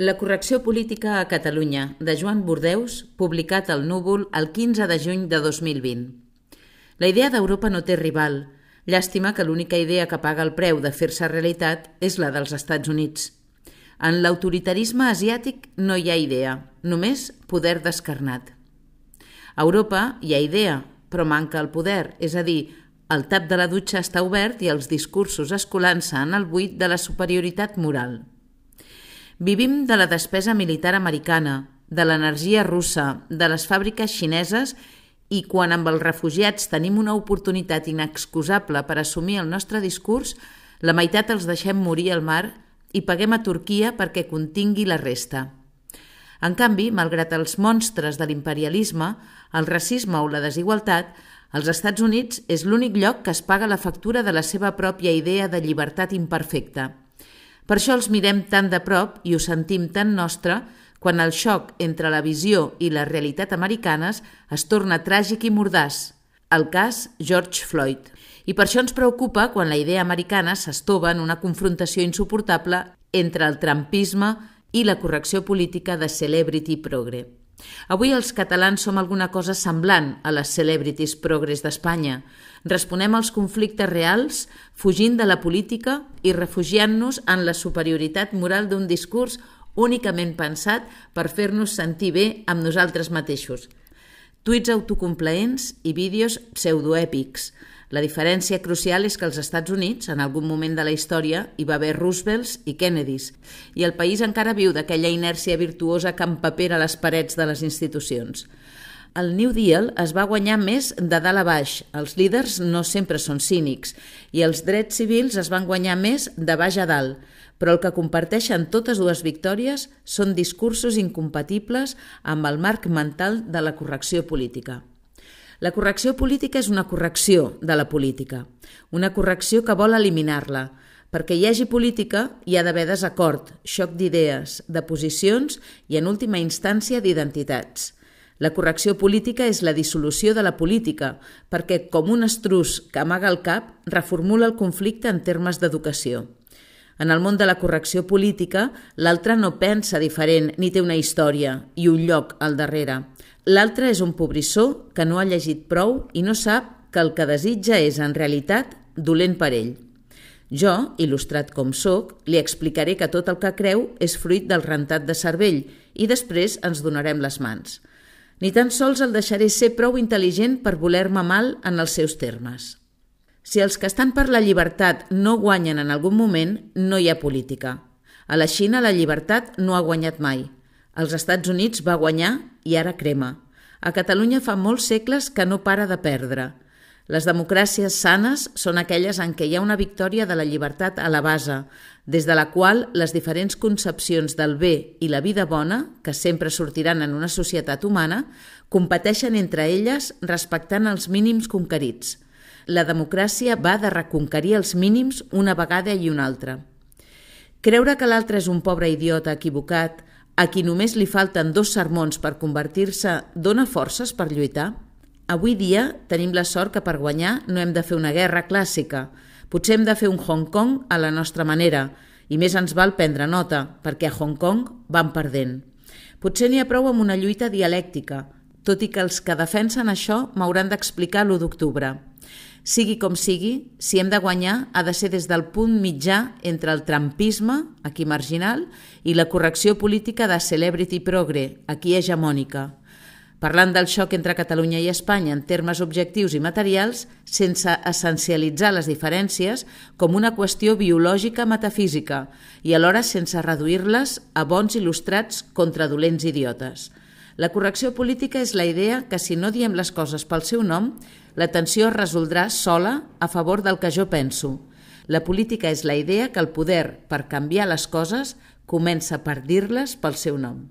La correcció política a Catalunya, de Joan Bordeus, publicat al Núvol el 15 de juny de 2020. La idea d'Europa no té rival. Llàstima que l'única idea que paga el preu de fer-se realitat és la dels Estats Units. En l'autoritarisme asiàtic no hi ha idea, només poder descarnat. A Europa hi ha idea, però manca el poder, és a dir, el tap de la dutxa està obert i els discursos escolant-se en el buit de la superioritat moral. Vivim de la despesa militar americana, de l'energia russa, de les fàbriques xineses i quan amb els refugiats tenim una oportunitat inexcusable per assumir el nostre discurs, la meitat els deixem morir al mar i paguem a Turquia perquè contingui la resta. En canvi, malgrat els monstres de l'imperialisme, el racisme o la desigualtat, als Estats Units és l'únic lloc que es paga la factura de la seva pròpia idea de llibertat imperfecta – per això els mirem tan de prop i ho sentim tan nostre quan el xoc entre la visió i la realitat americanes es torna tràgic i mordàs. El cas George Floyd. I per això ens preocupa quan la idea americana s'estova en una confrontació insuportable entre el trampisme i la correcció política de Celebrity Progre. Avui els catalans som alguna cosa semblant a les celebrities progres d'Espanya. Responem als conflictes reals fugint de la política i refugiant-nos en la superioritat moral d'un discurs únicament pensat per fer-nos sentir bé amb nosaltres mateixos. Tuits autocomplaents i vídeos pseudoèpics – la diferència crucial és que als Estats Units, en algun moment de la història, hi va haver Roosevelts i Kennedys, i el país encara viu d'aquella inèrcia virtuosa que empapera les parets de les institucions. El New Deal es va guanyar més de dalt a baix. Els líders no sempre són cínics i els drets civils es van guanyar més de baix a dalt. Però el que comparteixen totes dues victòries són discursos incompatibles amb el marc mental de la correcció política. La correcció política és una correcció de la política, una correcció que vol eliminar-la. Perquè hi hagi política hi ha d'haver desacord, xoc d'idees, de posicions i, en última instància, d'identitats. La correcció política és la dissolució de la política, perquè, com un estrus que amaga el cap, reformula el conflicte en termes d'educació. En el món de la correcció política, l'altre no pensa diferent ni té una història i un lloc al darrere. L'altre és un pobrissó que no ha llegit prou i no sap que el que desitja és, en realitat, dolent per ell. Jo, il·lustrat com sóc, li explicaré que tot el que creu és fruit del rentat de cervell i després ens donarem les mans. Ni tan sols el deixaré ser prou intel·ligent per voler-me mal en els seus termes. Si els que estan per la llibertat no guanyen en algun moment, no hi ha política. A la Xina la llibertat no ha guanyat mai – als Estats Units va guanyar i ara crema. A Catalunya fa molts segles que no para de perdre. Les democràcies sanes són aquelles en què hi ha una victòria de la llibertat a la base, des de la qual les diferents concepcions del bé i la vida bona, que sempre sortiran en una societat humana, competeixen entre elles respectant els mínims conquerits. La democràcia va de reconquerir els mínims una vegada i una altra. Creure que l'altre és un pobre idiota equivocat, a qui només li falten dos sermons per convertir-se dona forces per lluitar? Avui dia tenim la sort que per guanyar no hem de fer una guerra clàssica. Potser hem de fer un Hong Kong a la nostra manera i més ens val prendre nota, perquè a Hong Kong van perdent. Potser n'hi ha prou amb una lluita dialèctica, tot i que els que defensen això m'hauran d'explicar l'1 d'octubre. Sigui com sigui, si hem de guanyar, ha de ser des del punt mitjà entre el trampisme, aquí marginal, i la correcció política de Celebrity Progre, aquí hegemònica. Parlant del xoc entre Catalunya i Espanya en termes objectius i materials, sense essencialitzar les diferències com una qüestió biològica metafísica i alhora sense reduir-les a bons il·lustrats contra dolents idiotes. La correcció política és la idea que si no diem les coses pel seu nom, la tensió es resoldrà sola a favor del que jo penso. La política és la idea que el poder per canviar les coses comença per dir-les pel seu nom.